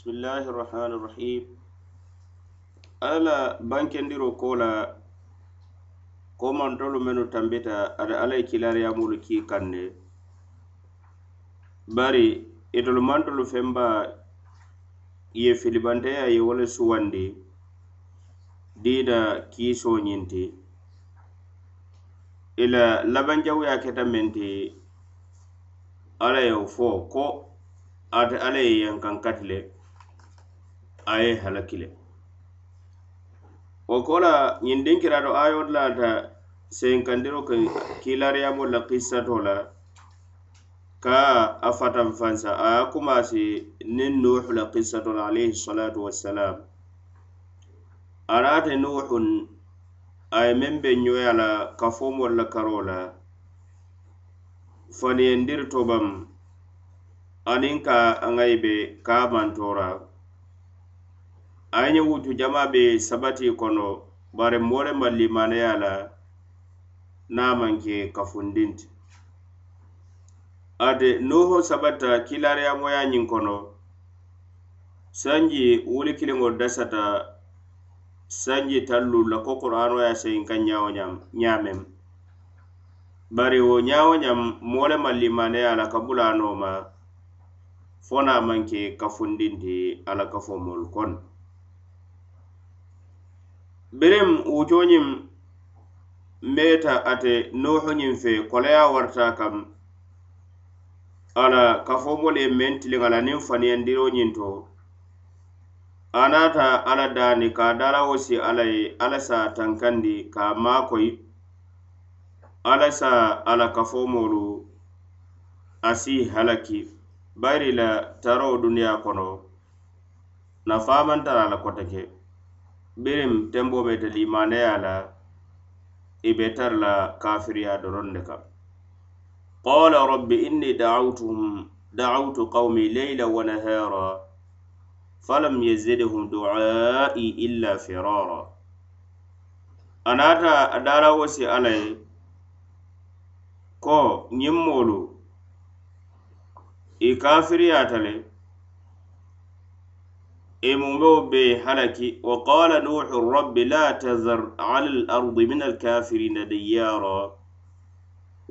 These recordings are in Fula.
bisimillahi irrahmani irrahim alla bankendiro ko la komantolu menu tambita ada alla ye kilariyamolu ki kanne. Bari itolu mantolu femba ye filibanteya ye wole suwandi diida kiso ñinti ila labanjawuya keta menti alla ye fo ko ate alla ye yankankati le a ye halakile wo kola ñiŋ dinkiraado ayo laata senkandiro ke kilariyamo la kissato la ka a fatan fansa a ye kumasi niŋ nuhu la kissato la alayhi salatu wassalam anaate nuhun a ye meŋ be ñoya la kafomol la karo la faniyendir to aniŋ ka aŋayi be ka mantora a wutu jama be sabati kono bari mole mane la na manke kafundinti ate noho sabata kilariyamoya nyin kono sanji wuli kiliŋo dasata sanji tallu la ko qur'anoya sayin kan ñawo ñamem bari wo ñawo ñam mole mane la kabula noma fona manke kafundinti ala kafomol kono birem wucoñiŋ meta ate nohoñiŋ fe koleya warta kam. Ala kafomolu ye meŋ tiliŋ ala niŋ faniyandiroñiŋ to. A naata ala daani ka dala wo si ala ye ala sa tankandi ka maakoyi ala sa ala kafomolu a si halaki. Bayiri la taro duniya kono. Nafamantara ala kotake birin Biriŋ tenboo be limaneyaa la i be tara la kafiriya doroŋ ne kaŋ qala rabbi inni da'awtu qawmi leyla wa nahara falam yazidhum du'ai illa firara. A naata a wasi alai ko ñiŋ moolu i kafiriya le إممو بحلك وقال نوح الرب لا تذر على الأرض من الكافرين ديارا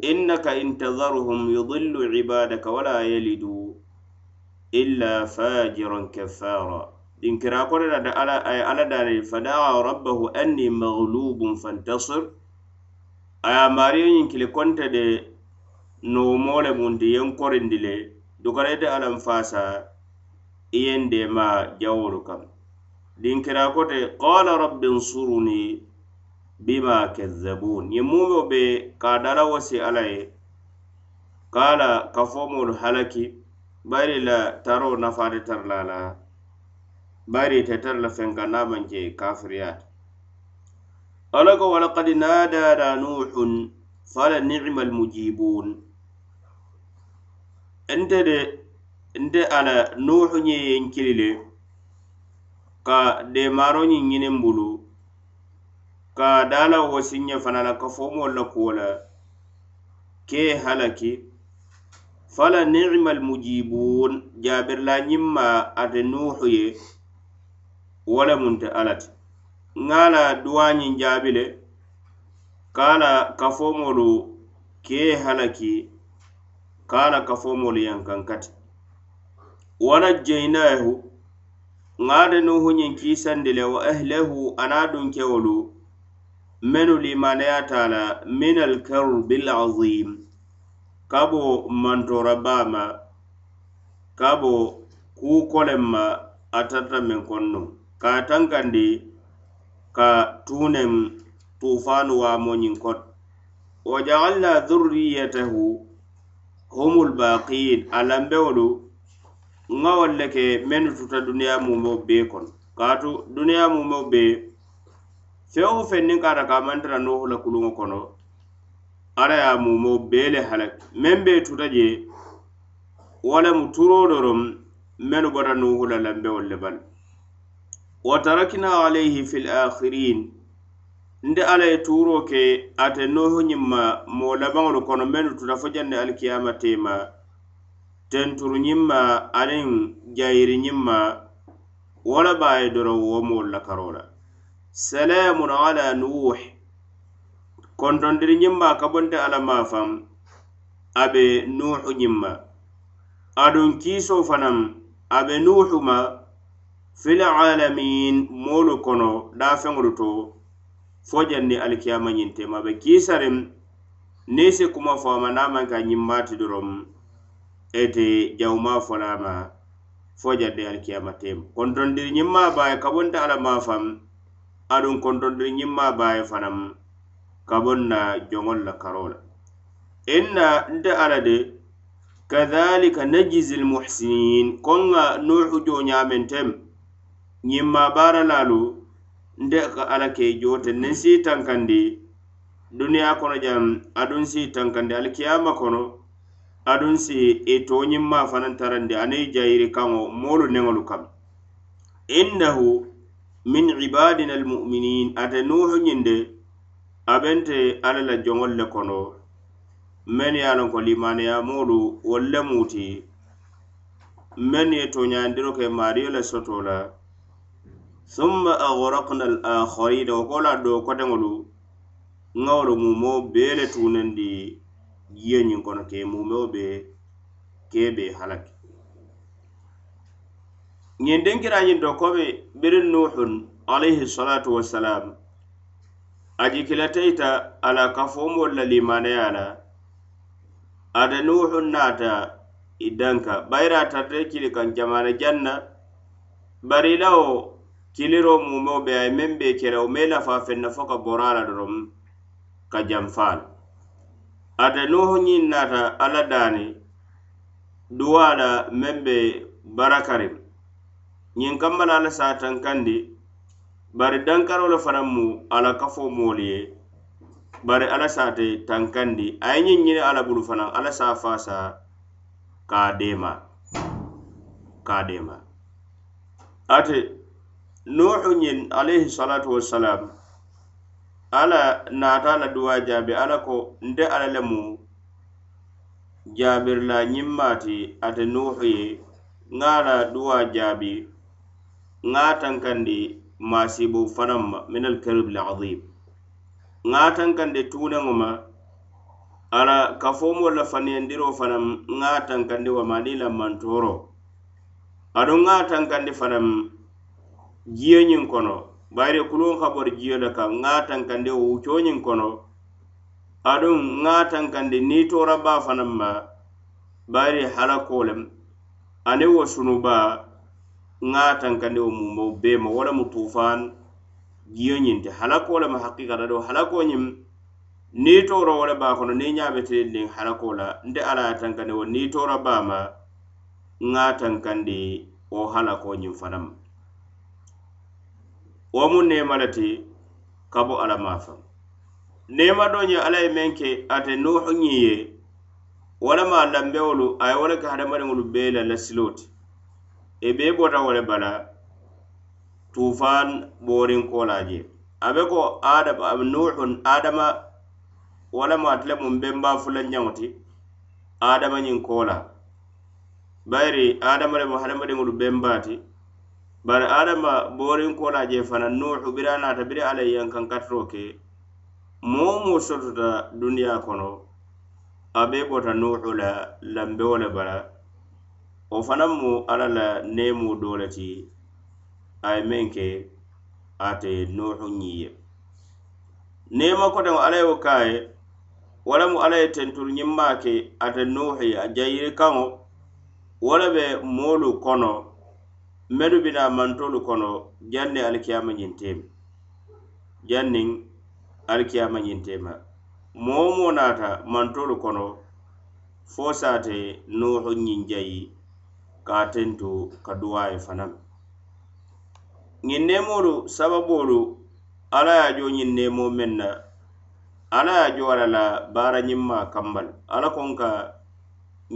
إنك إن تذرهم يضل عبادك ولا يلدوا إلا فاجرا كفارا إن كراكونا على على داني فدعا ربه أني مغلوب فانتصر أيا ماريو ينكلي كنت دي نومول من دي ينكورن دي لي دوكريت i ye n deema jawolu kam. Dinkira kote qala rabbi nsuruni bima kazzabun. Ye mumo be ka dala wasi ala ye. Kala ka fomolu halaki bari la taro nafade tarla la bari te tara la fenka na kafiriyat. Ala ko walaqad nadana nuhun fala nima almujibun ente de nte ala nuhu ñe yen kili le ka deemaro ñiŋ ñiniŋ bulu ka dala la fana la ka la kuwo la ke halaki. Fala ni'ma almujibun jabirla ñiŋ ma ate nuhu ye wala munte alla ti. Ŋa la duwañiŋ jaabi le ka kafomolu ke halaki kala kafomolu yankankati wanajjaynahu ŋaade nuhu ñiŋ kiisandi le wa ahlahu ana dunkewolu menu limaneyata la min alkarbil azim kabo mantora bama kabo bo kuu kolen ma a tarta meŋ konno ka tankandi ka tunen tufanu waamo ñiŋ kot. Wa jaalna dhurriyatahu humul baqin nŋa wolu le ke mennu tuta duniya mumeo bee kono kaatu duniya mumeo bee feŋ wo feŋ niŋ kaata ka a mantara nohu la kuluŋo kono ala ye a mumeo bee le halaki meŋ bee tuta je wo lemu turoo doroŋ mennu bota noohu la lambewol le bala wa tarakina alayhi fi lakhirin nde ala ye tuuro ke ate nohu ñiŋ ma moo labaŋolu kono mennu tuta fo jaŋ ne alikiyama teema tenturu ñimma aniŋ jayiri ñimma wo le be doroŋ wo moolu la karo la salamun ala nuh. Kontondiri ñimma ka bonte alla maa a be nuhu ñimma aduŋ kiisoo fanaŋ a be nuhu ma fil alamin moolu kono daafeŋolu to fo janni alikiyama ñiŋ tema be kiisariŋ niŋ si kuma faama naŋ maŋ ka ñiŋ doroŋ ete jawma folama fo jadde alikiyama tem. Kontondiri ñimma baye kabonta ala ma fam aduŋ kontondiri ñimma baye fanam kabon na joŋol la karo la inna nte ala de kadhalika najizi lmuhsinin kon ŋa nuhu joñamen tem. Ñimma bara lalu nte ka ala ke jote nin si tankandi duniya kono jam aduŋ si tankandi alkiyama kono adun si e i tooñinma fanan tarandi aniŋ jayiri kaŋo moolu neŋolu kam. Innahu min ibadina almuminin ate nuhu ñinde abente alla la joŋol le kono. Men ye a loŋ ko limaneya moolu wolu le muti men ye toñandiro ke maariyo le soto la. Summa agrakna al akharina wo kola do koteŋolu ŋawolu mumo bee le tunandi jiyo ñiŋ kono ke mumeo be ke be halaki ñiŋ denkirañiŋ to kobe biri nuhun alayhi salatu wassalam a jikilatayita ala kafomolu la limanaya la ate nuhun naata i danka bayira a kili kan jamana janna bari i kiliro mumeo be a ye meŋ be kela wo me lafa fenna fo ka bora la doroŋ ka janfa ate nuhu ñiŋ naata alla daani duwa la meŋ be barakariŋ ñiŋ kamma la alla se a bari dankaro le fanaŋ mu ala kafo moolu ye bari alla se tankandi. A ye ñiŋ ñini alla bulu fanaŋ alla se a faasa ka deema ka deema ate nuhu ñiŋ alayhi salatu wassalam ala naata la duwa jaabi ala ko nte ala lemu jaabirila ñimmaati ate nuuhu ye ŋa la duwa jaabi ŋa tankandi maasibu fanaŋ ma min alkaribil azim ŋa tankandi tuuneŋo ma ala kafomol la faniyandiro fanaŋ ŋa tankandi wa wamani la mantoro aduŋ ŋa tankandi fanaŋ jiyo ñiŋ kono bayiri kuluŋ habori jiyo le kaŋ ŋa tankandi wo wucooñiŋ kono. Aduŋ ŋa tankandi niŋ tora baa fanaŋ ma bayiri halako lem ani wo sunuba ŋa tankandi wo mumo bee ma wo lemu tufan jiyo ñiŋ ti halakoo lemu hakikata do halako ñiŋ niŋ toora wo le baa kono niŋ ñaa be tiliŋ liŋ la nte ala ye tankandi wo niŋ toora baa ma ŋa tankandi wo halako ñiŋ fanaŋ ma wo mu neema le ti ka bo alla maafaŋ neema do ñe alla ye meŋ ke ate nuhu ñiŋ ye walama lambewolu a ye wo le ke hadamadiŋolu bee la lasiloo ti e bee bota wo le bala tufan borin kola je abe ko adam nuhun adama wala ma atle mun bemba fulan nyawti adama nyin kola bayri adama le muhammadu ngulu bembati bari adama borin kola je fanaŋ nuuhu biri a naata biri alla ye yankaŋ ke mo mo sotota duniya kono abe bota nuhu la lanbewo le bala wo fanaŋ mu alla la neemoo doo le ti a ye meŋ ke ate nuhu ñiŋ ye neema koteŋo alla ye wo kaa ye wo lemu alla ye tentulu ñiŋ maa ke ate nuhu ye a jayiri kaŋo wo le be moolu kono melu bina mantolu kono janni alikiyama ñintema jannin alikiyama ñintema moo wo moo naata mantolu kono fo saate nuhu ñiŋ jayi ka tentu ka duwaye fanaŋ ñiŋ neemoolu sababoolu ala ye a jo ñiŋ neemo meŋ na. Ala ye a jo a la baara ñiŋ kambal. Kamba la ala koŋ ka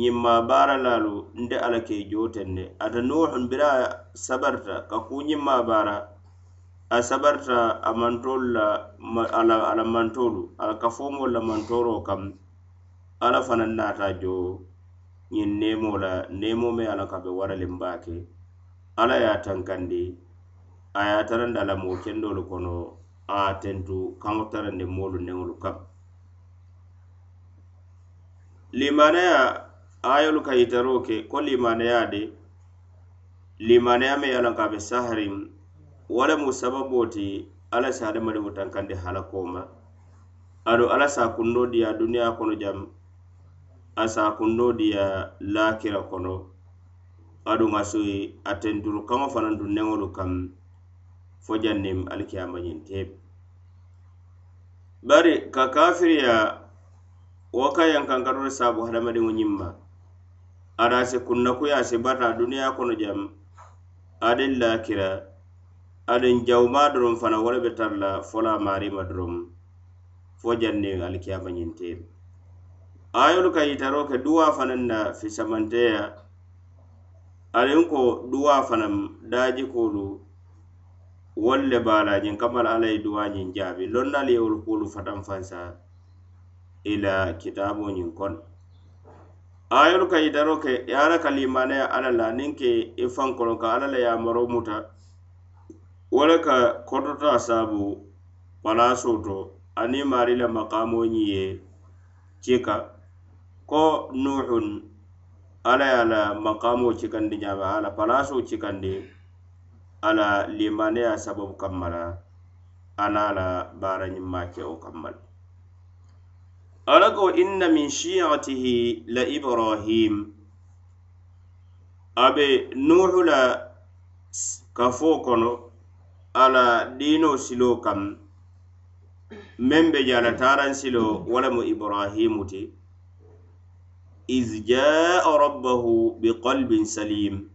ñimma baaralaalu nte alla ke joo tende ate nuuhun bira sabarta ka ku ñimma baara a sabarta a mantolu la ala ala mantolu ala kafoomolu la mantoro kam ala fanaŋ naata jo ñiŋ neemoo la neemoo me ala ka be waraliŋ baake. Ala ye a tankandi a ye a tarandi a la moo kendolu kono a tentu kaŋo tarandi moolu neŋolu kam. Limanaya ayolu ka yitaro ke ko limaneya de limaneya me ye loŋ ka a be saharin wo lemu sababoo ti alla si hadamadiŋo tankandi halako ma ado alla sa kundo diya duniya kono jam a sa kundo diya lakira kono. Adu ŋa si a tenturu kaŋo fanaŋ du neŋolu kam fo jannim alikiyama ñiŋ teebe bari ka kafiriya wo ka yankankatolu saabu hadamadiŋo ñiŋ ma ara se kunnakuya se bata duniya kono jam. Aniŋ lakira aniŋ jawumaa doroŋ fana wo le be tara la fo la maarima doroŋ fo janniŋ alikiyama ñinteŋ ayolu ka yitaro ke duwa fanaŋ na fisamanteya aniŋ ko duwa fanaŋ daajikoolu wolu le be a la ñiŋ kamala alla ye duwa ñiŋ jaabi. Lonnaalu ye wolu kuolu fataŋ fansa i la kitaaboo ñiŋ kono ayolu ka yitaro ke ye ala ka limanaya ala la niŋ ke i fankolo ka ala la yamaro muta. Wo le ka kotota saabu palaso to aniŋ maari la makamo ñiŋ ye cika ko nuhun ala ye a la makamo cikandi ñaama ala palaso cikandi ala limanaya sababu kamma la ana la baara ñiŋ maa ke wo kamma la ala ko inna min shi'atihi la ibrahim. Abe nuhu la kafo kono ala diino silo kam. Meŋ be je ala taaraŋ silo walamu ibrahimu ti iz jaa rabbahu biqalbin salim.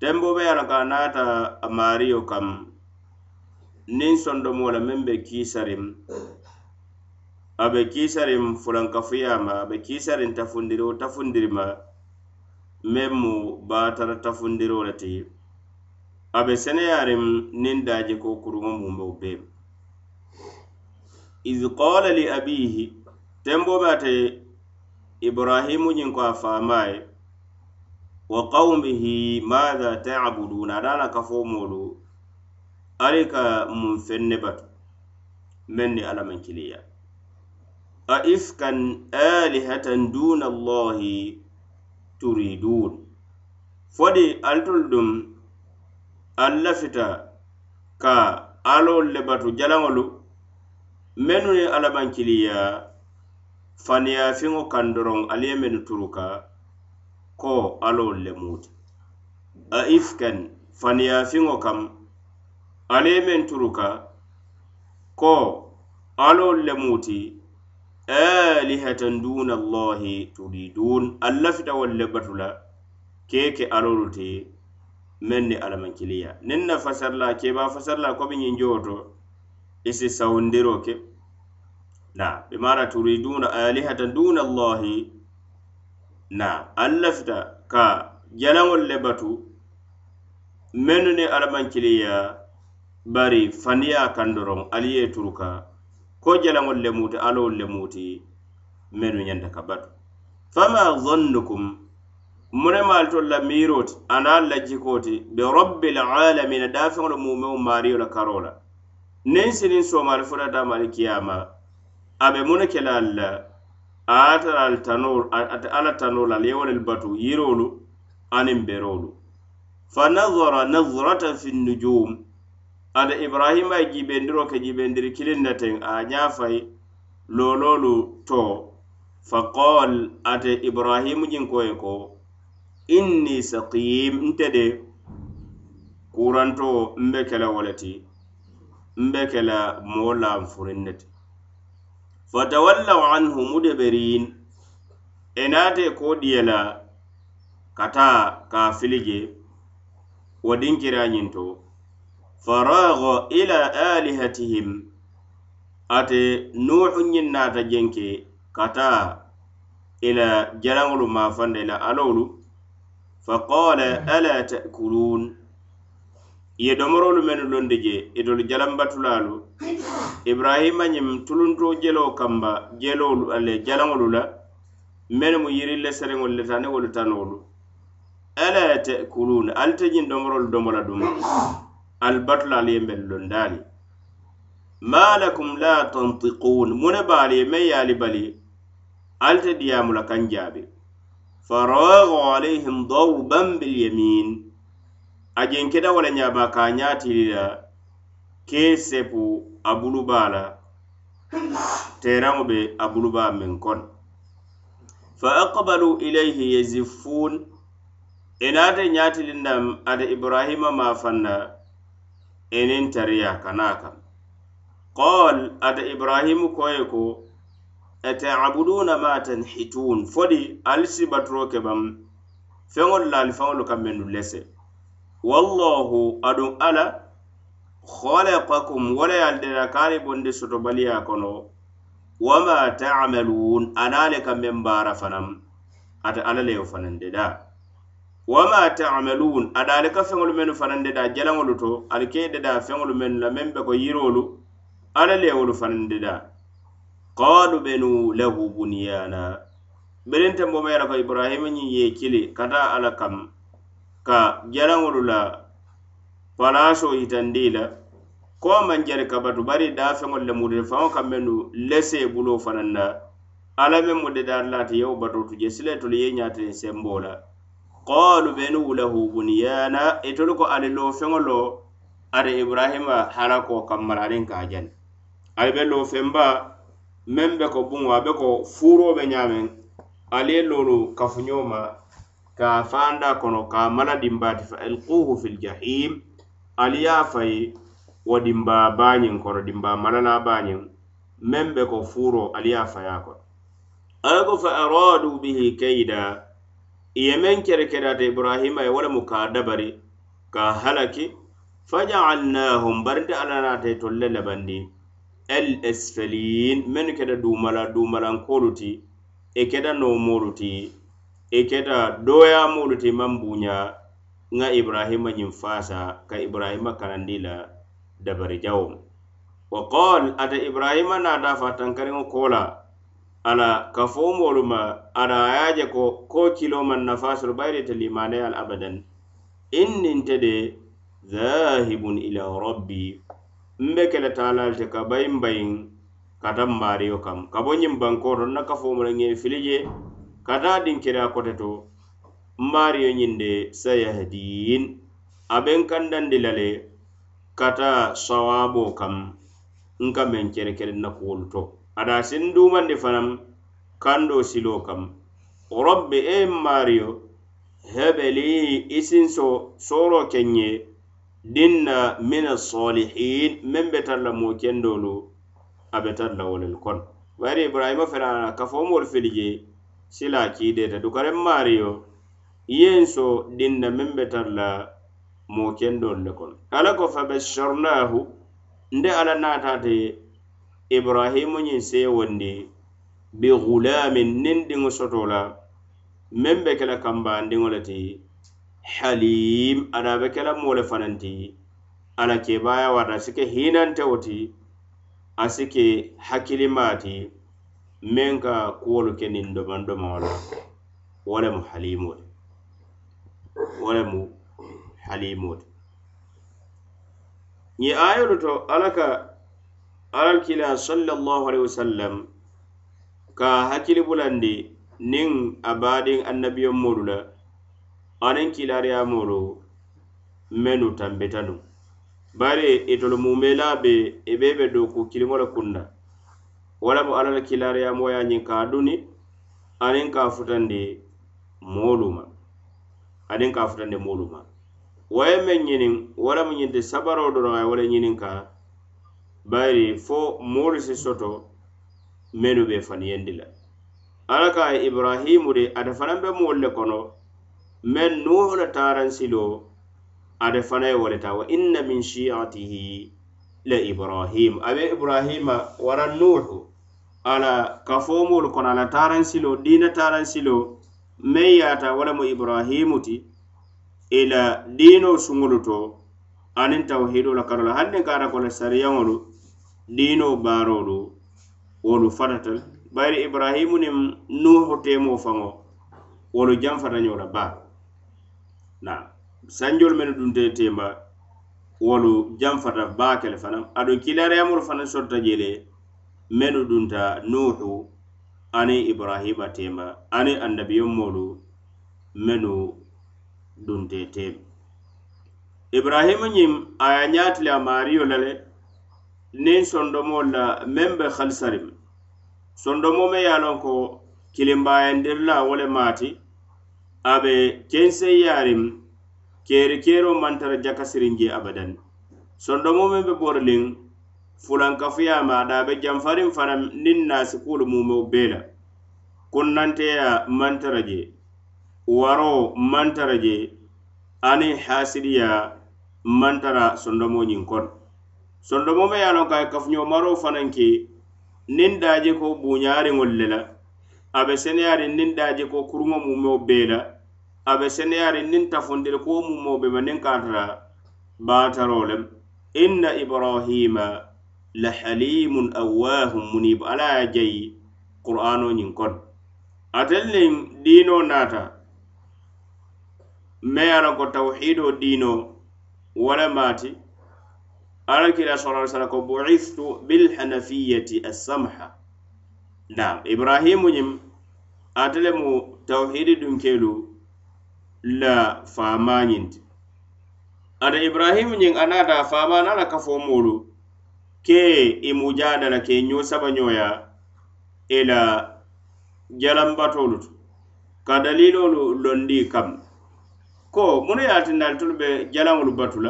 Tembo be ala ka naata mario kam. Nin sondomo la meŋ be kisarim a be kiisariŋ fulankafuyaama a be kiisariŋ tafundiri wo tafundiri meŋ mu batara tafundiro le ti. A be seneyaariŋ niŋ daaje ko kuruŋo muŋ be iz qala li abihi tembo be ate ibrahimu ñiŋ ko a faamaa wa qawmihi maada taabuduna ada la kafo moolu ali ka mun feŋ ne batu meŋ ni alla maŋ kiliya. أئفكا آلهة دون الله تريدون. فدي ألتل دم اللفتا كا ألو لباتو جلانولو منو ألبانكليا faniyafiŋo kaŋ doroŋ ali ye mennu turuka ko alol le muti a ifken faniyafiŋo kam ali ye meŋ turuka ko alol le muti alihatan duna allahi turidun alla fita walle batula keke alolu te men ni alamankiliya nin na fasarla keba fasarla komi ñiŋ jowo to isi sawundiro ke. Na bimara turiduna alihatan duna allahi na alla fita ka jalaŋol le batu mennu ni alamankiliya bari faniya kan doroŋ ali ye turuka ko jalaŋol le muti alowol le muti mennu ñanta ka batu fama zannukum munemaalu tol la miiroo ti anaŋ la jikoo ti be rabbil alamina daafeŋolu mumeŋo maariyo la karo la niŋ siniŋ soomaali futata mali kiyama a be munu ke la alla a ye al tanoo ate alla tanoo la al ye batu yiroolu aniŋ beroolu. Fa nazara nazratan fi nnujum ada ibrahima ye jibendiro ke jibendiri kilin na teŋ a ñafayi loololu to. Fa faqol ate ibrahimu jinkoye ko inni saqim nte de kuranto mbe kela woleti mbe kela moo lanfurin ne ti fatawallaw anhu mudeberin e naate ko diyela kata ka filije wo dinkira ñinto farago ila alihatihim ate nuhu ñiŋ naata jenke ka taa ila jalaŋolu maafanda ila alolu faqala ala ta'kulun? Ye domorolu menu londi je itolu jalambatulalu ibrahima ñiŋ tulunto jeloo kamba jelolu ale jalaŋolu la menu mu yirin le sereŋolu le ta ni wolu tanolu ala ta'kulun? Alte ñiŋ domorolu domo la duma albatula ali ye meŋ londaali ma lakum la tantiqun mune baali ye meŋ ye ali bali ali diyamula diyaamu kaŋ jaabi. Faraga alayhim dawban bilyamin a jenkeda wala le ka a ñaatili la ke sepu a bulubaa la teraŋo be a bulubaa meŋ kono fa aqbalu ilayhi yazifun enaate ñaatilinna ate ibrahima ma fanna enin tariya kana kan qol ata ibrahimu koye ko etabuduna ma tanhitun? Fodi ali sibaturo ke bam feŋolu faŋolu kam mennu lese. Wallahu adun ala khalaqakum wala ye ali kaali bondi sotobaliya kono. Wama tamalun anaale ka men baara fanaŋ ata alla le yo fanaŋ de daa wama tamalun aɗa ali ka feŋolu mennu fanaŋ deda jalaŋolu to ali ke deda feŋolu mennu la meŋ be ko yirolu alla leewolu fanaŋ deda qalu benu lahu bunyana berinte mboma yara ko ibrahima ñiŋ ye kili kata ala kam ka jalaŋolu la palaso yitandi la ko maŋ jari kabatu bari dafeŋolu le mude faŋo kaŋ mennu lese bulo fanaŋ na alla meŋ mu de dedaari laati yewo batotu je sile tolu ye ñaatiniŋ sembo la. qalu benu lahu bunyana itolu e ko ali lo feŋo lo ada ibrahima halako kammala aniŋ ka jani. Ali be lo femba meŋ be ko buŋo a be ko furo be ñaameŋ. Ali ye loolu kafuñoo ma ka fanda kono ka mala dimbati fa alquhu fi ljahim ali ye a fayi wo dimba baañiŋ kono dimba malala baañiŋ. Meŋ be ko furo ali ye a fayi ala ko fa aradu bihi kayda i ye meŋ kerekeriyata ibrahima ye wo lemu ka dabari ka halaki fajaalnahum barinte alla naata ye e tolle labandi el esfelin mennu keta dumala dumalankolu ti i e keta nomolu ti i e keta doyamolu ti maŋ buuña ŋa ibrahima ñiŋ fasa ka ibrahima kanandi la dabari jawo wa qal ata ibrahima naata fa tankariŋo kola ala ka fo ma ada a ye je ko ko kilo man nafa soro bayiri ite limaneyal abadan. In ninte de zahibun ila rabbi. Mbe kele taalal te ka bayin bayin kata mario kam. Ka bo ñiŋ bankoto nna kafo mu la filije. Kata je kata kote to mario ñiŋ de sayahdin. A ben kandandi la le kata sawabo kam. Nka meŋ kere kere na kuwolu to. ada sin dumandi fanam kando silo kam. Robbi e mario hebeli isin so soro kenye dinna mina salihin men be talla mo kendolu abe talla wolel kon. Bari ibrahima fana ka fo fili filije sila kiideta dukare mario yen so dinna men be talla la moo kendolu le kono ala ko fabasharnahu nde ala naataate ibrahimu ñiŋ seewondi bi gulamin niŋ diŋo soto la meŋ be ke la kambaandiŋo le ti halim ada be ke la moo le fanaŋ ti ala kebaaya warata si ke hinantewo ti a si ke hakkilimaa ti meŋ ka kuwolu ke niŋ domaŋ domaŋo la wo lemu halimo ti wo lemu halimoo ti ñiŋ ayolu to ala ka alal kila sallallahu alaihi wasallam ka hakkili bulandi niŋ a baadiŋ annabiyo moolu la aniŋ kilaariyamoolu mennu tambitanu bari itolu mumela be i be be dooku kilimo le kunna walamu alla la kilaariyamoya ñiŋ ka duni aniŋ ka futandi moolu ma. Aniŋ ka futandi moolu ma. Wo ye meŋ ñiniŋ walamu ñinti sabaroo doroŋ a ye wo le ñiniŋ ka bayiri fo moolu si soto mennu be faniyendi la. Alla ka a ye ibarahimu de ate fanaŋ be moolu le kono meŋ nuhu le taaransiloo ate fana ye wo le taa wa inna min shiatihi la ibrahim. Be ibrahima wara nuhu ala kafo moolu kono ala taaransiloo diina taaransiloo meŋ yaata wo lemu ibrahimu ti ila diino suŋolu to aniŋ tawhidoo la karo la hanniŋ ka ata ko le sariyaŋolu diinoo baaroo wolu fatata le bayiri ibarahimu niŋ nuhu teemoo faŋo wolu janfata ñoo la baa na sanjol mennu dunte temba wolu janfata baa ke le fanaŋ aduŋ kilariyamolu fanaŋ sotta jele menu dunta nuhu ani ibrahima tema ani annabiyommolu menu dunte tem. Ibrahima ñiŋ aya ye a mariyo la le nin sondomol la meŋ be halisarim sondomo me ye lon ko kilimbayandirila wo le maati a be kenseyarim keri kero mantara tara je abadan. Sondomo meŋ be bori fulankafuyama da be janfarin fana nin nasikulu mumeo bee la kunnanteya mantara je waro mantara je ani hasidiya mantara sondomo ñin kono sondomo me ye lon ka kafuño maro ye kafuñoo maroo fanaŋ ke niŋ daajeko buuñaariŋolu le la a be seneyaariŋ niŋ daajeko kuruŋo mumeo bee la a be seneyaariŋ niŋ tafundiri ko mumeo be ma niŋ ka baataro lem inna ibrahima la halimun awahum munib ala ye jayi qur'ano ñiŋ kono atel niŋ diino naata me ye lon ko tawhido diino wala maati alakira sallallahu alaihi ko bu'ithu bil hanafiyyati as-samha. Naam ibrahimu ñim atele mu tawhidi dum la famañinti ada ibrahimu ñiŋ a naata faama la kafo moolu ke i mujadala ke ñoo sabañoya i la jalambatolu to ka dalilolu londi kam. Ko munu ye a tindali tolu be jalaŋolu batu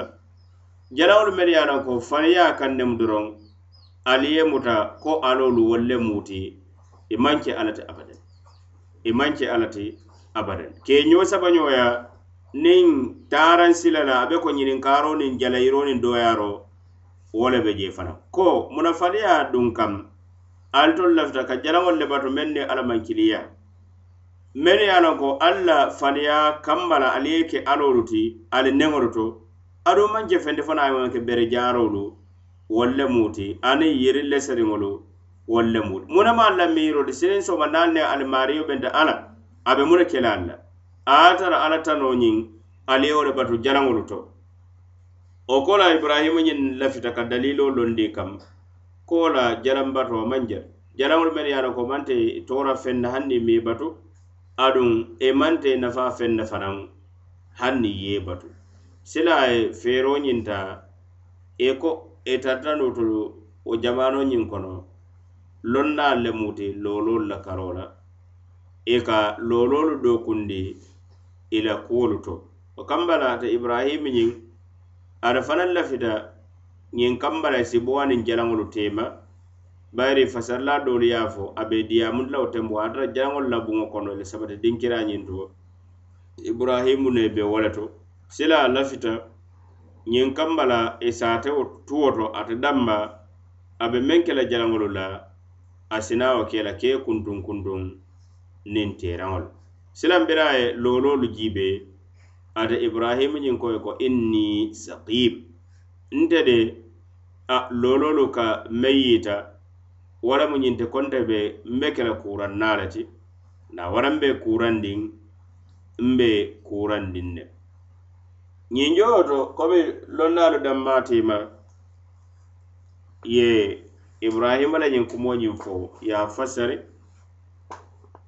jalawolu melu ye a ko faniya kaŋ nemu doroŋ ali ye muta ko alolu wolle muti i maŋ ke alla ti abadan. I maŋ ke alla ti abadan keñoo sabañoya niŋ taransila la a be ko ñininkaaro niŋ jalayiro niŋ doyaro wo le be je fana. Ko muna faniya duŋ kam ali tolu lafita ka jalaŋolu le bato meŋ ni alla maŋ kiliya mennu ye a loŋ ko alla faniya kamma la ali ye ke alolu ti ali neŋolu to aduŋ maŋ je fenti fanaŋ ye ke bere jaarolu wolu muti ani yiri leseriŋolu wolu muti. Muna ma ne maŋ la miirolu siniŋ soma naŋ ne alimaario bente ala abe muna kele ne kela al la a ala tano ñiŋ ali le batu jalaŋolu to. O kola ibrahima ñiŋ lafita ka dalilo londi kam. Kola jalambato maŋ jere jalaŋolu men ye a ko mante tora fenna hanni mi batu aduŋ e mante nafa fenna fanaŋ hanni ye batu. sila a ye feeroo ñinta e ko e tarita to wo jamano ñiŋ kono lonnaalu le muti looloolu la karo la i e ka looloolu dookundi i la kuwolu to. Wo kamba la ate ibrahima ñiŋ ada fanaŋ lafita ñiŋ kamba la e si bo jalaŋolu teema bayiri fasarla doolu ye a fo a be diyaamundi la wo tembo atara jalaŋolu la buŋo kono le sabati dinkira ñiŋ to ibrahimu ne be wo le to. sila a lafita ñiŋ kamba la i e se tuwo to ate danma a be meŋ ke la jalaŋolu la a sinawo ke la ke kuntuŋ kuntuŋ niŋ teeraŋolu silaŋ bira ye looloolu jiibe ate ibrahima ñiŋ ko ye ko inni saqim nte de a looloolu ka meŋ yita waramu ñiŋ te konte be mbe ke la kuraŋ naa le ti na waraŋ be kuuraŋ diŋ mbe kuuraŋ diŋ ne. ñinjoo to komi lonnaalu danmaatima ye ibrahima la ñiŋ kumoo ñiŋ fo ye a fasari.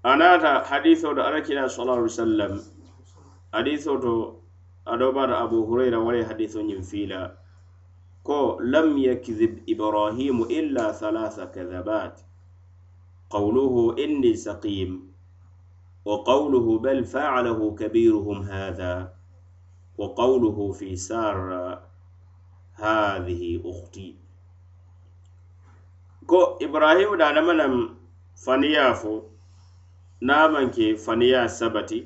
A naata hadiso to alakila sallallahu alaihi wasallam. Hadiso to ado baata abu hurayra wala hadiso ñiŋ fiila ko lam yakzib ibrahimu illa thalatha kadhabat. Qawluhu inni saqim. Wa qawluhu bal faalahu kabiruhum hadha. وقوله في سارة هذه أختي ko ibrahim da namanam faniya fo namanke faniya sabati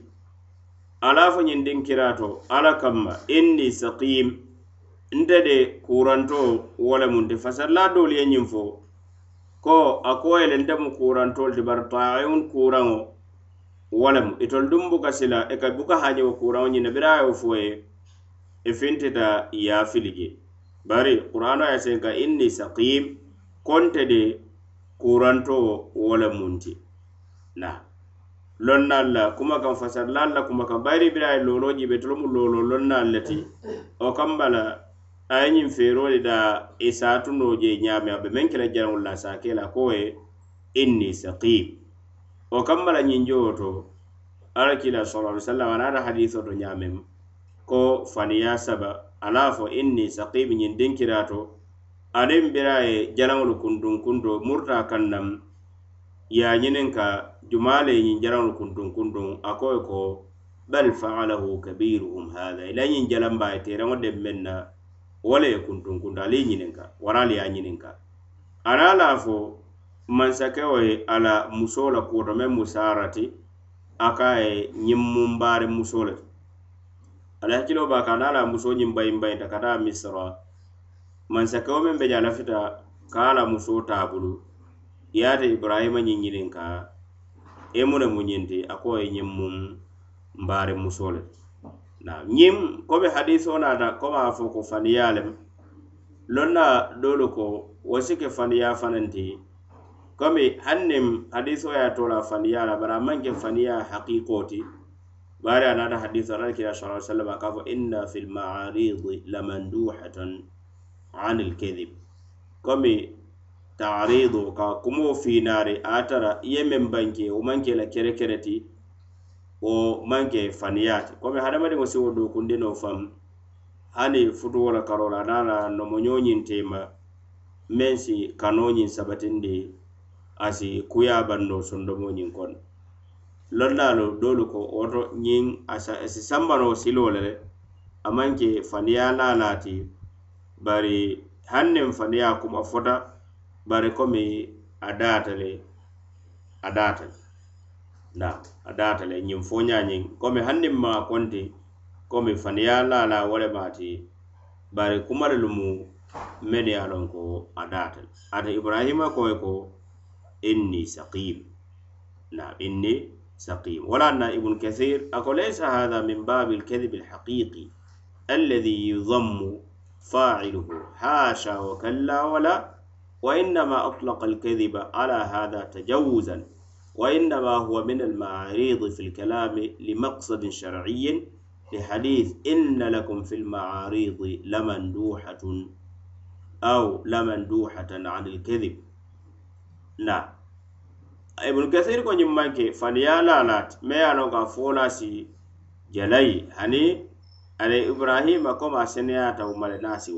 ala fo ñin din kirato ala kamma inni saqim nte de kuranto wole munti fasarla dolu ye ñin fo ko a koyele nte mu kurantol ti bar taayun kuraŋo wo itol dum buka sila e ka buka haje hajawo kuraŋo ñiŋ na biriŋ a ye wo fo ye i fintita yaafili je bari qur'ano ye sen ka inni saqim konte de kuranto wo munti. Na. Lonnal la kuma kan fasarlal la kumakaŋ bayiri biriŋ a ye lolo jibe tolu mu looloo lonnal le ti. O kambala a ye ñiŋ feeroo le daa i e saatunoo je ñaame a be meŋ kela jaraŋolu la a ke la ko ye inni sakim wo kamma la ñiŋ jowo to ala kila sala sallam ala ata hadiso to ñaameŋ ko faniya saba ana fo inni sakimu ñiŋ dinkira to aniŋ bira ye jaraŋolu kuntun kunto murta kaŋ naŋ ye a ñiniŋ ka jumale ye ñiŋ jaraŋolu kuntun kuntuŋ a ko ye ko bal faalahu kabiruhum hada ila ñiŋ jalanba ye teeraŋo deŋ meŋ na wo le ye kuntun kunto ali ye ñininka wara ali ye a ñininka ana la fo mansakewo ye a la musoo la kuuto meŋ mu ti a e ka ye ñiŋ mumbaari muso le to ala hakkiloo be ka a niŋ la musoo ñiŋ bayinbayinta ka taa misra. Mansakewo meŋ be je a lafita ka a la musoo taa bulu ye ñiŋ ñininka i e mu ne mu ñinti a ko ye ñiŋ muŋ mbaari musoo le ti ñiŋ komi hadiso naata komi a fo ko faniya lem loŋ na doolu ko wo si ke faniya fanaŋ ti komi hannem hadiso ye tola to la faniya la bari a maŋ ke faniya haqiqo ti bari a hadiso ala kila sa sallam a ka fo inna fi lmaaridi lamanduhatan an lkadib komi taaridu ka kumo finaari a tara i ye meŋ banke wo maŋ ke la kere kere ti wo maŋ ke faniyaati komi hadamadiŋo si wo dookundino faŋ hani futuwo la karola naa la nomoñoo ñiŋ teema meŋ si kanoo ñiŋ sabatindi asi kuya bando sondomo ñiŋ kono londaalu doolu ko woto ñiŋ asi sambanoo siloo le. Le a maŋ ke fandiya laa laati bari hanniŋ fandiya kuma fota bari komi a daata le a daata le. Na a daata le ñiŋ fo ñañiŋ komi hanniŋ ma konti komi fandiya lala la wo le maati bari kuma le lumu meni ye a loŋ ko a daata le. Ate ibrahima koye ko إني سقيم. نعم إني سقيم. ولا نائب ابن كثير أقول ليس هذا من باب الكذب الحقيقي الذي يضم فاعله حاشا وكلا ولا وإنما أطلق الكذب على هذا تجوزا وإنما هو من المعاريض في الكلام لمقصد شرعي لحديث إن لكم في المعاريض لمندوحة أو لمندوحة عن الكذب. la ibnu kathir ko ñiŋ maŋ ke faniyaala la me ya a ka kaŋ si jalayi hani ani ibrahima komi a seneyata wo male si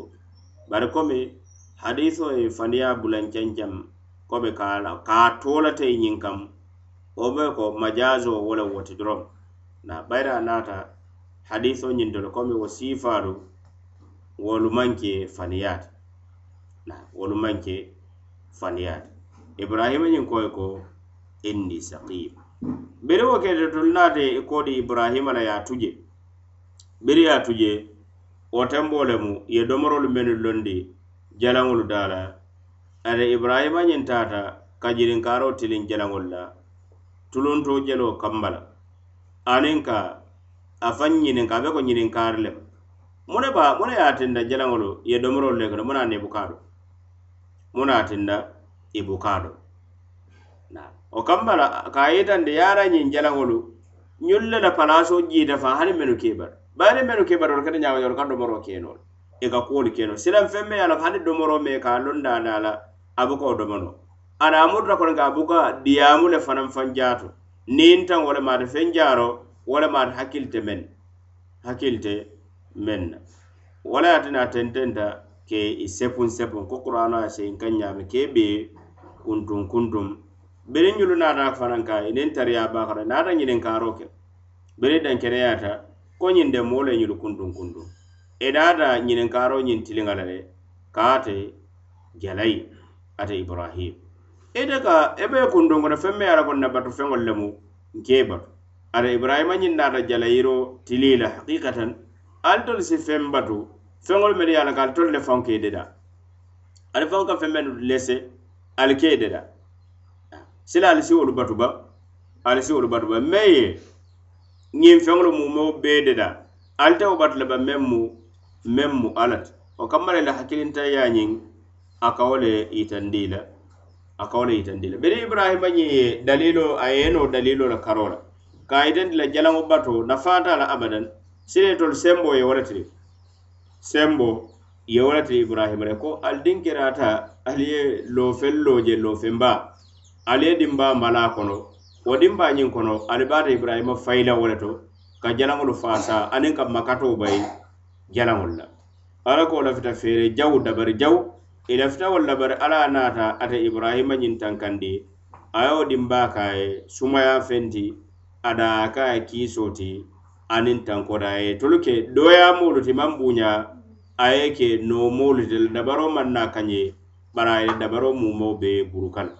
bar ko komi hadiso ye faniya bulancancam komi ka la ka to lata ye kam o be ko majazo wala woti doroŋ na bayra nata naata hadiso ñiŋ to le komi wo siifaalu wolu manke na wolu manke ibrahima ñiŋ koye ko inni sakim biri wo kete tolu naate i koodi ibrahima la ye a tuje. Biri ye a tuje wo tenboo lemu ye domorolu mennu londi jalaŋolu daa la ate ibrahima ñiŋ taata ka jirinkaaroo tiliŋ jalaŋolu la tulunto jeloo kamba la aniŋ ka a faŋ ñininka a be ko ñininkaari lemu mune ba mune ye a tinda jalaŋolu ye domorolu le kono mune a nebukaa do mune a tinda i buka o wo la ka a yitandi ye a la ñiŋ jalaŋolu ñolu le la palasoo jiita faŋ hani mennu keebara bari niŋ mennu keebara wolu kata ñaama wolu e ka domoroo keenoo le i ka kuwolu keenoo silaŋ feŋ me ye a la hani domoroo meŋ ka londa a la a buka wo domonoo ada a murta kono ka buka diyaamu le fanaŋ faŋ jaato. Niŋ taŋ wo le maata feŋ jaaro wo le maata hakkilite meŋ hakkilite meŋ na wala ye tina tententa ke i sepun sepuŋ ko qur'ano a seyin kaŋ ñaami ke be kuntum kuntum. Beriŋ ñulu naata fanaŋ ka iniŋ tariya bakara naata ñiniŋ kaaroo ke beri dankeneyaata ko ñiŋ de moo le ñolu kuntum kuntum. E I naata ñiniŋ kaaroo ñiŋ tiliŋa la le kaate jalayi ate ibrahim. Ite ka i e be kuntum kono feŋ me ye a la konna batu feŋol lemu nke batu. Ada ibrahima ñiŋ naata jalayiro tili la hakikatan ali tolu si feŋ batu feŋol melu ye a la ka ali tolu le faŋ ke deda. Ali faŋ ka feŋ menu lese ali ke deda sila ali si wolu batu ba ali si wolu batu ba me ye ñiŋ feŋolu mumo bee deda ali te wo batu le ba meŋ mu meŋ mu alla ti wo kamma le la hakkilintaya ñiŋ a ka wo le yitandi la a ka wo le yitandi la biri ibrahima ñiŋ ye dalilo a ye no dalilo la karo la ka itendi la jalaŋo bato nafaata la abadan. Sire tol sembo ye walatiri sembo ye wo ibrahima le ko ali diŋ kerata ali ye loofenloo je loofenba ali ye dimba mala kono wo dimba ñiŋ kono ali bata ibrahima fayila wo le to ka jalaŋolu fasa aniŋ ka makato bayi jalaŋolu la. Ala ko lafita feere jaw dabari jaw e i lafita wolu labari ala naata ate ibrahima ñiŋ tankandi a ye wo dimba ka ye sumaya fenti ada ka ye kiisoo ti aniŋ tankoda a ye. Tolu ke doyamolu ti maŋ buña a ye ke noomoolu le dabaro maŋ na kañe bari a ye dabaro mumo be buruka la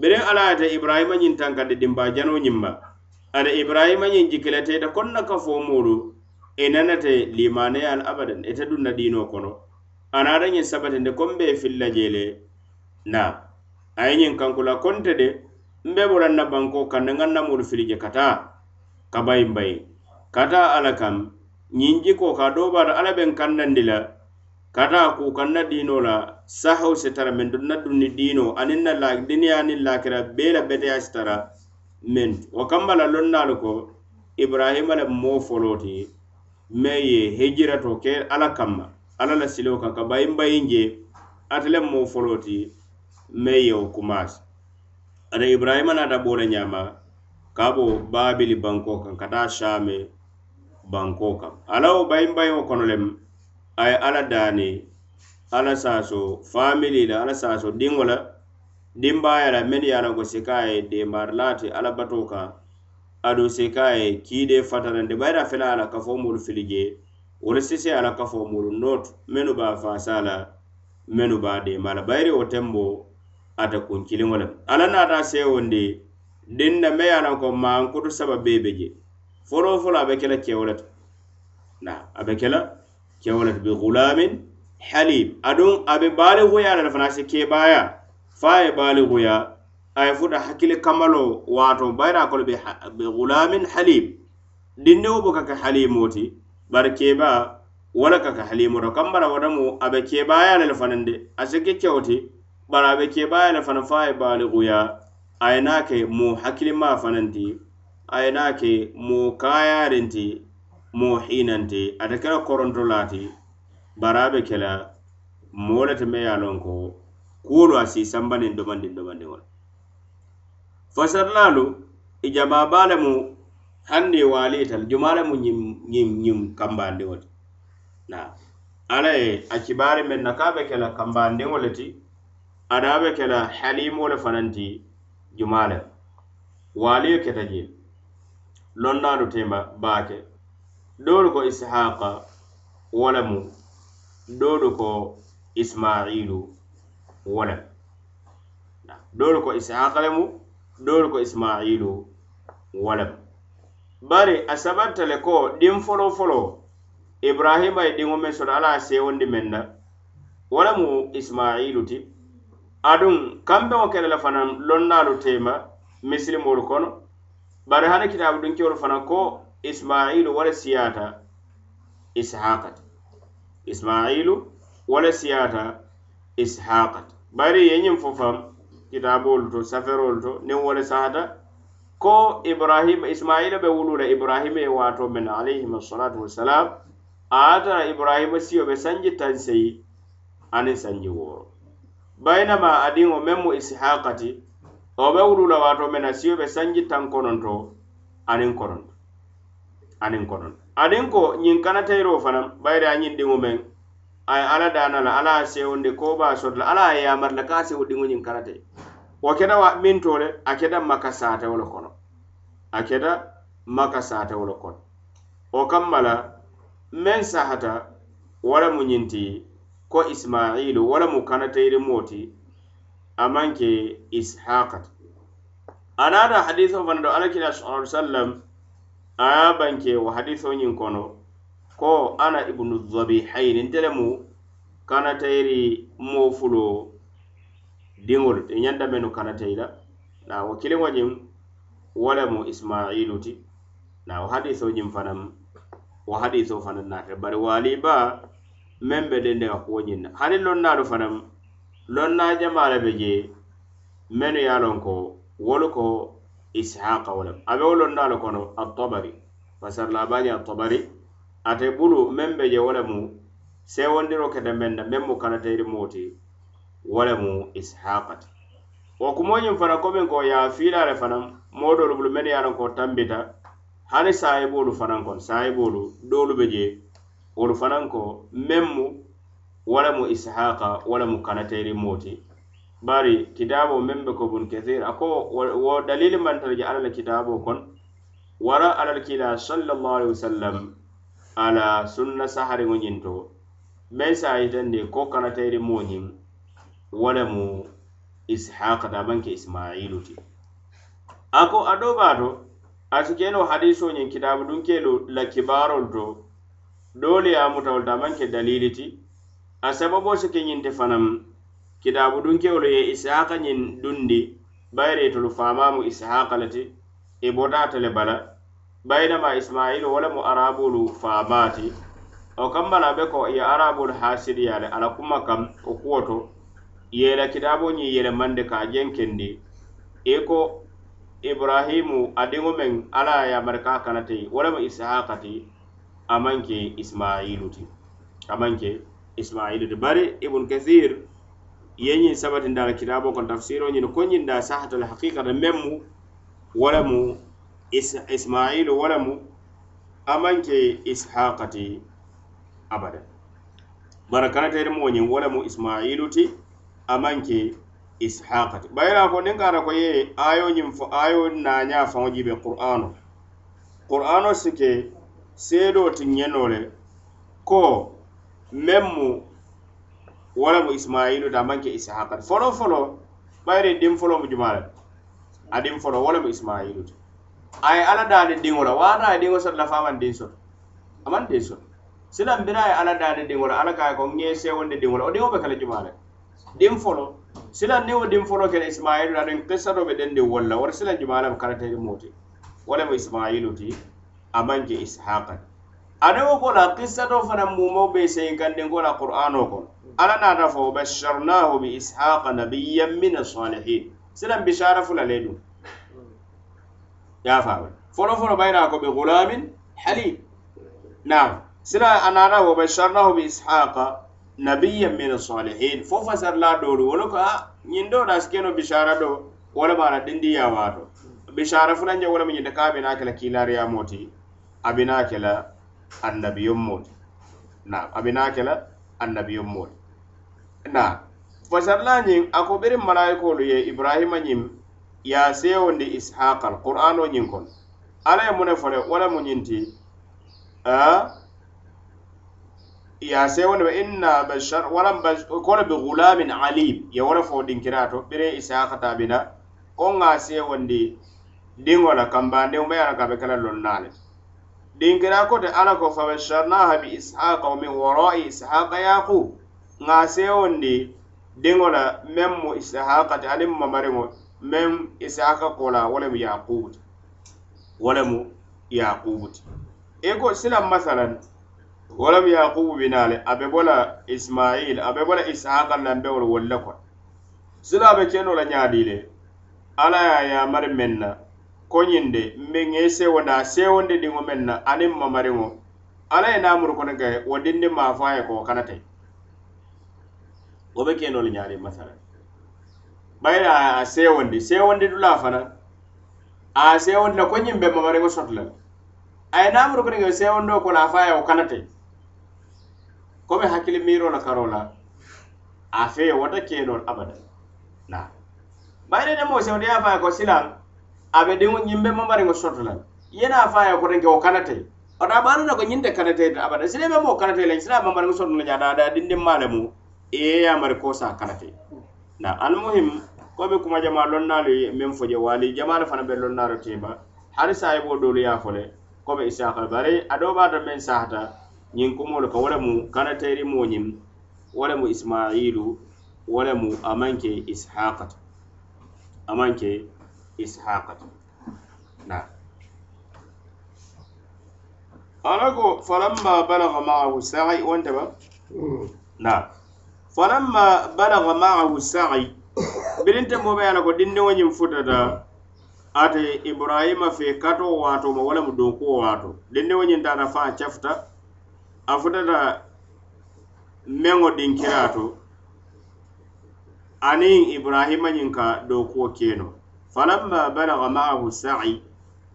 biriŋ ala ye ate ibrahima ñiŋ tankandi dimbaa janoo ñiŋ ma ada ibrahima ñiŋ jikileteta ite konna ka fo moolu i e nanate limaneyal abadan e ite dunna diinoo kono. Anaata ñiŋ sabatinde kon be filla jee le na a ye ñiŋ kankula konte de mbe boraŋ na banko kanne ŋaŋ na moolu fili je ka ka bayin bayi kata ala kam ñiŋ jiko ka doo baata alla be kannandi la kata ku kanna na la sahaw se tara mento na dunni diinoo aniŋ na la duniyaa niŋ lakira bee la beteyaa si tara men. Wo kamma la lonnaalu ko ibrahima le moo foloo ti meŋ ye hijirato ke ala kamma ala la silo kaŋ ka bayin bayin je ate le moo foloo ye wo kumaasi ada ibrahima na da le nyama kabo babili banko kan kata shame banko kaŋ ala wo bayin bayin wo kono ay ala dani ala saso famili la ala saso dingola la dimbaaya la men ye a loŋ ko si ka a ye deembaari ala batoka kaŋ aduŋ si ka de ye kiidee fatanandi bayira fele a la kafo mulu fili jee wolu sise a la kafo mulu nootu mennu be a faasa la mennu be a deema la bayiri wo tembo ate kunkiliŋo le ala naata seewondi diŋ na me ye a ko maankutu saba bee be je foloo foloo a be ke la na a be kewo le bi gulamin halim. Aduŋ abe be baalihuya le fanaŋ si keebaya fo ye baalihuya a futa hakkile kamalo wato bayira a kolu be gulamin halim. Dindiŋo buka ka halimoti. Bari keeba wo le ka ka halimo to kambala wo demu a be le le fanaŋ de a si ke kewo bari a be keebaya le fanaŋ fo a ye baalihuya a ye ke moo hakkilimaa fanaŋ ti a ke moo kaayaariŋ moo hiinanti ate ke la koronto laati bari a be ke moo le me ye a loŋ ko kuolu a si sambaniŋ domandin domandin wo la i jama le mu hanni waali ital jumaa le mu ñiŋ ñiŋ ñiŋ kambandiŋo ti na ala ye a kibaari men na ka be ke la kambandiŋo le ti ada be ke la le fananti ti jumaa waaliyo e keta jee lonnaalu tema baake. doolu ko ishaqa wo lemu doolu ko ismailu wo doolu ko ishaqa lemu doolu ko ismailu wo bari a sabatta le ko din folo folo ibrahima ye diŋo meŋ soto ala a sewondi meŋ na wo lemu ismailu ti. Aduŋ kambeŋo kele le fanaŋ lonnaalu tema misilimolu kono bari hani kitaabu dunkewolu fanaŋ ko ismailu wo le siyaata ishaqa. Ti ismailu wo le siyaata ishaqa. Ti bari ye ñiŋ fo faŋ kitaabolu to saferolu to niŋ wo le sahata. Ko ibrahima ismaila be wulu la ibrahima ye waato men alayhim assalatu wassalam a ata ibrahima siyo be sanji tanseyi aniŋ sanji wooro bayinama adiŋo meŋ mu ishaqa ti wo be wulula waato men a siyo be sanji tan kononto aniŋ kononto aniŋ konoŋ aniŋ ko ñiŋ kanatayiro fanaŋ bayiri a ñiŋ diŋo meŋ a ye alla daana la alla ye sewundi ko be soto la alla ye yamari la ka a sewo diŋo ñiŋ kanate wo keta wa miŋ to le a keta maka saatewo le kono. A keta maka saatewo le kono. Wo kamma la meŋ sahata wo le mu ñiŋ ti ko ismailu wo le mu kanatayiri moo ti a maŋ ke ishaqa ti a naata hadisoo fana do alla kila sallallahu alaihi wasallam a ye banke wo hadiso ñiŋ kono ko ana ibnu zabihayni nte le mu kanatayiri moo fulo diŋolu te ñanta mennu kanatayi la na wo kiliŋo ñiŋ wo le mu ismailu ti na wo hadiso ñiŋ fanaŋ wo hadiso fanaŋ naafe bari waali baa meŋ be dende ka kuwo ñiŋ na hani lonnaalu fanaŋ lonna jamaa le be je mennu ye a loŋ ko wolu ko ishaqa wo abe wolon dalo kono at-tabari. Fasar labani at-tabari ate bulu membe je wo lemu sewondiro kete meŋ na meŋ mu kalatayiri moo ti wo lemu ishaqa ti wo kumoñiŋ fana komiŋ ko ya a fiila le fanaŋ moo doolu bulu mennu ye ko tambita hani saayiboolu fanan kon saayiboolu dolu be je wolu fanan ko meŋ mu ishaqa wo lemu kalatayiri moo ti bari kitaaboo meŋ be ko bun kathir a ko wo dalili maŋ tara je alla la kitaaboo kono wara alla la kiila sallallahu alaihi wasallam ala sunna sahariŋo ñiŋ to. Meŋ se a yitandi ko karatayiri moo ñiŋ wo le mu ishaqa ta maŋ ismailu ti. A ko a doo baa to a si kenoo hadisoo ñiŋ kitaabu dunkeelu la kibaarolu to doolu ye a mutawolu ta a maŋ ke dalili ti. A sababoo si ke ñiŋ fanaŋ kitabu dunkewolu ye ishaqa ñin dundi bayre tolu famamu ishaqa lati e i botata le bala baynama ismailu wala mu arabulu famati o kambala be ko ye arabulu hasiriyale ala kuma kam o kuwoto yela kitabo la yele mande ka jenkendi. I ko ibrahimu adiŋo meŋ ala ye yamari ka kana ti wo ishaqa ti a ismailu ti amanke ismailu ti. Bari ibun kathir ye ñiŋ sabatinda la kitaaboo kono tafsiroo ñiŋ ko ñiŋ daa sahatal haqiqata meŋ mu wala mu ismailu wala mu amanke ishaqati abada bara kanateeri mo ñiŋ wala mu ismailu ti amanke ishaqati. Ke bayira ko niŋ ka ko ye ayo ñiŋ fo ayo naña faŋo jibe qur'ano. Qur'ano sike seedo ti ñenoo le ko meŋ mu wala le mu ismailu da manke ke isihaqati foloo foloo dim diŋ foloo mu jumaa le a diŋ mu ismailu. Ay ala daade alla daani diŋo la. Waata a ye diŋo soto la fo a maŋ diŋ soto a maŋ bira a ye alla daani la. Alla ka ko ŋ ye seewonde diŋo la. Wo diŋo be kala le dim le diŋ ne silaŋ niŋ wo ke ismailu da den kissa do be den de wala la wara silaŋ jumaa le mu karateri moo ti wo mu ismailu ti. A maŋ aniŋo ko la kissato fanaŋ mumao be sey gande ko la qur'ano kono alla naata fo basharnahu bi ishaqa nabiyyan min as-salihin silan bishara fula ledu ya fa folo folo bayna ko be gulamin halim. Naam. Sila a wa basharnahu bi ishaqa nabiyyan min as-salihin fo fasar fasarla doolu wala ko a do da sikeno bishara do wala bara dindi ya wato. Bishara fulaŋ je wala min de a bena ke la kiilaariyamoo ti a annabiyommooti naam a be naa ke la annabiyommooti naam fasarla ñiŋ a ko beriŋ malayikoolu ye ibrahima ñiŋ ye a seyondi ishaqal qur'ano ñiŋ kono ala ye muŋ ne fo le wo le mu ñiŋ ti ye a seyondi be inna bashar walam kono bi gulamin alim ye wo le fo dinkiraa to biriŋ ishaqa tabina ko la wo ŋa seyondi diŋo la kambandiŋo be ye a la ka be kela loŋ naa dinkira kote ala ko fabasharnaha bi ishaqa wa min warai ishaqa yaqub ŋa sewondi diŋo la meŋ mu ishaqa ti aniŋ mamariŋo meŋ ishaqa kola wo lemu yaqubu ti wo lemu yaqubu ti i e ko silaŋ masalan wo lemu yaqubu binaale a be bo la ismail a be bo la ishaqa lanbewolu wolu le kono sila a be keno la ñaadi le ala ye a yamari meŋ na koñiŋ de mbe ŋe sewondi a sewondi diŋo meŋ na aniŋ mamariŋo alla ye namuru kono ke wo dindi maa ye ko kana te wo be ke nolu ñaari masala bayira a sewondi sewondi dula fana a sewondi la ko ñiŋ be mamariŋo soto la a ye namuru kono ke sewondo ko la fa ye wo kanate komi hakkili miiro la karo la a feye wota kenol abada. Na. Bayira ne mo sewondi ye a fa ye ko silaŋ abe diŋo ñimbe mambariŋo sotolan yena faya ko tanke wo kanate. Ota ɓanona ko ñinte kanate abada sileme mo kanate lañ sila mambariŋo sotola ñada da dindin male mu. Iye yamari ko sa kanate. Na almuhim ko be kuma jama lonnalu meŋ fo je waali jamaalu fana be lonnaalu tema. Hari sayibo e doolu ye a fo le ko be isaka bare ado doo baata meŋ sahata ñiŋ kumolu ka wo le mu kanateri moo ñiŋ wo le mu ismailu wo mu amanke maŋ amanke ishaqa na. Alako falamma balagha ma'ahu sa'i wanda ba? Na. Falamma balaga ma'ahu sa'i birinta mo be alago dinne wanyim futata ate ibrahima fe kato wato ma wala mu donko wato dinne wanyim dana fa chafta a futata meŋo dinkira to aniŋ ibrahima ñiŋ ka dookuwo keno falamma balaga ma'ahu sa'i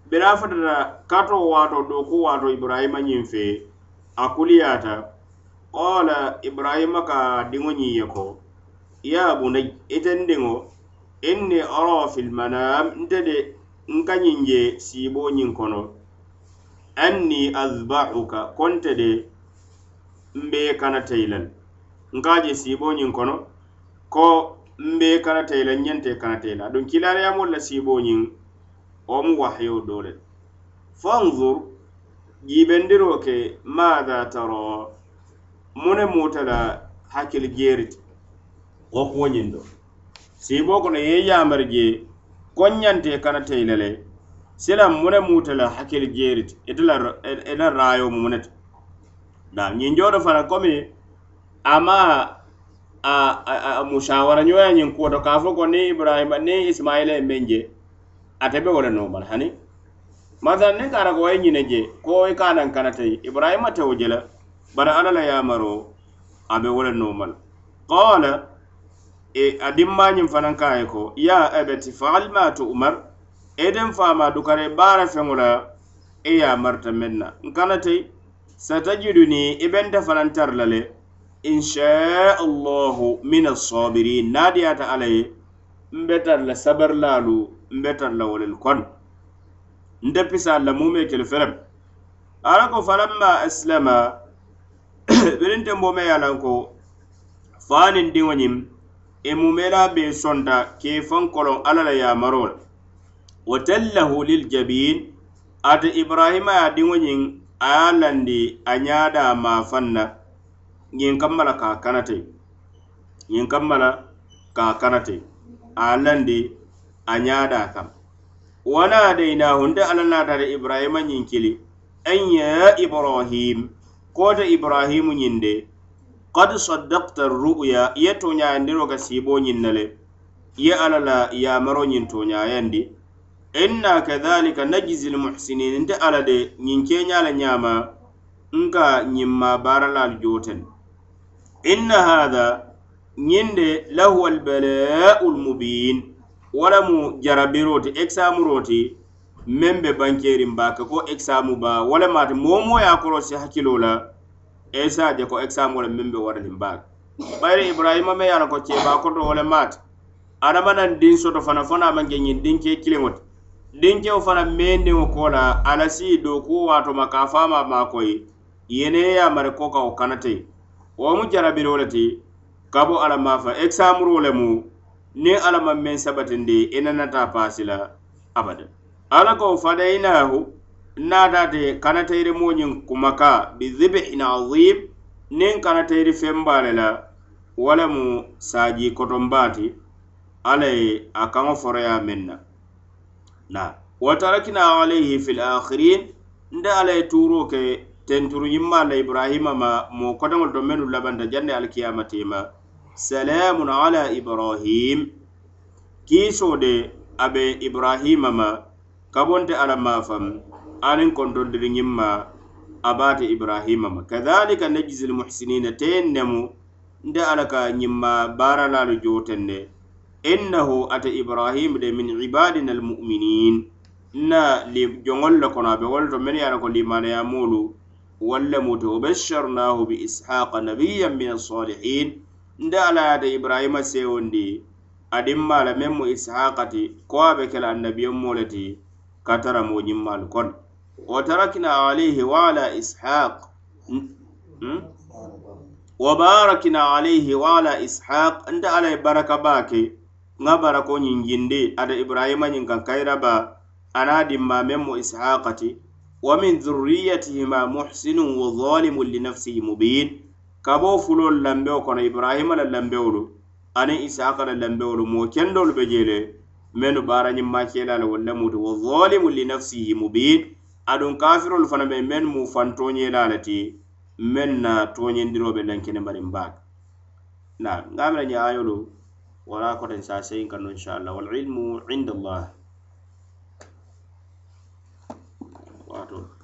bira fatata kato wato doku wato ibrahima ñiŋ fe a kuliyata. Qala ibrahima ka diŋo ñiŋ ye ko? Ya bunay iten diŋo inni ara fil manam nte de nka ñiŋ je siibo ñiŋ kono anni azbahuka konte de mbe kana teyilal nka je siibo ñiŋ kono ko mbe kanata i la ñente kanata i la aduŋ la siiboo ñiŋ wo mu wahyo dole. Fanzur jibendiro ke madha taro mune mutala la hakkili jeeriti wo kuwo ñiŋ do siiboo kono ye yamar je koŋ ñante kanata le. Silam mune mutala la hakkili jeeriti ite e la e, e mu mune da naam ñiŋ joodo fana komi ama a, a, a musawara ñoya ñiŋ kuwoto ka fo e ko niŋ ibrahima niŋ ismaila ye meŋ je ate be wo le noomala hani? Masalan niŋ kaara ko wo ye ñine je ko i ka naŋ kanate ibrahima te wo je la bari alla la yamaro a be wo le noomala qala e, a dimmañiŋ fanaŋ ka ye ko ya abati faal ma tu'mar eden faama dukare baara feŋo la i e ye marta meŋ na n kanate satajiduni i e benta fanaŋ tara la le inshaallahu min assabirin na diyata alla ye mbe tara la sabarilaalu nbe tara la wolelu kono nte pisa la mume kelu ferem. Ala ko falamma aslama birinte mbome ye lan ko fanin diŋo ñiŋ i e mumela be sonta ke fankolon alla la yamaro la wa tallahu liljabin ate ibrahima ye diŋo ñiŋ a ye landi a ñaada ma faŋ na ñiŋ kamma la ka a kanate. Ñiŋ kamma la ka a kanate. A landi a ñaada kam. Wanadaynahu nte alla naatata ibrahima ñiŋ kili an ya ibrahim? Kote ibrahimu ñiŋ de kad saddakta ru'ya ye toñayandiro ka siiboo ñiŋ na le. Ye alla la yamaro ñiŋ toñayandi inna kadhalika najzi lmuhsinin nte alla de ñiŋ keña la ñaama nka ñiŋ ma baaralaalu jooten. inna hada ñinde lahuwa albala'u lmubin walamu jarabiro ti examuro ti meŋ be bankerin ba ka ko examu ba. Walama ti moo moo ye korosi hakkilo la esa je ko examu wala meŋ be waralin ba bayri ibrahima me ye ko ceba koto walama ti adamanaŋ diŋ soto fana fana manke maŋ je ñiŋ dinkee kiliŋo ti dinkewo fana mendiŋo ko la ala si dookuwo waato ma ka fama faama maakoyi yene ye a mari ko ka wo kanate wo mu jarabiro le ti kabo ala alla maafa ekisamuro le mu ni alla maŋ meŋ sabatindi i e nanata paasi la abada alla ko fadayinahu naataate kanatayiri moo ñiŋ kumaka bizibihin azim niŋ kanatayiri fembaa le la wo le mu saaji kotonbaa ti alla ye a kaŋo foroya meŋ na. Na. Wa tarakina alayhi fi lakhirin nte alla ye tuuro ke tenturu yimma la ibrahima ma mo kotaŋol to mennu labanta janne alkiyamatema salamun ala ibrahim. Kiisoo de abe ibrahima ma kabonte ala mafam anin kontondiri ñimma abate ibrahima ma. Kadhalika najzi lmuhsinina teyen nemu nde ala ka ñimma baralalu joten de innahu ate ibrahima de min ibadina almuminin nna li joŋol le kono abe be wolu to mennu ye a ko limanayamolu wallemude wo bashsharnahu bi ishaqa nabiyan min assalihin. Nde ala yata ibrahima sewondi adimmala meŋ mu ishaqa ko a be kela annabiyen mo le ti ka tara mo ñimmalu kono wa tarakna alayhi wa ala ishaq. Hmm? Hmm? Wa barakna alayhi wa ala ishaq. Nte ala ye baraka baa ke ŋa barako ñiŋ jindi ada ibrahima ñiŋ kan kayraba ana dimma meŋ mu ishaqati wa min dhurriyatihima muhsinun wa zalimun li nafsihi mubin. Kabo fulol lambeo kono ibrahima la lambewolu aniŋ isaaka la lambewolu moo kendolu be jee le mennu baarañiŋ maakela le walla muti wa zalimun li nafsihi mubin. Aduŋ kafirolu fana be mennu mu fantoñela le ti men na toñendiro be lankene bariŋ baake na ŋa ñe ayolu wala koten saseyin kanno inchallah walilmu inda allah. Water.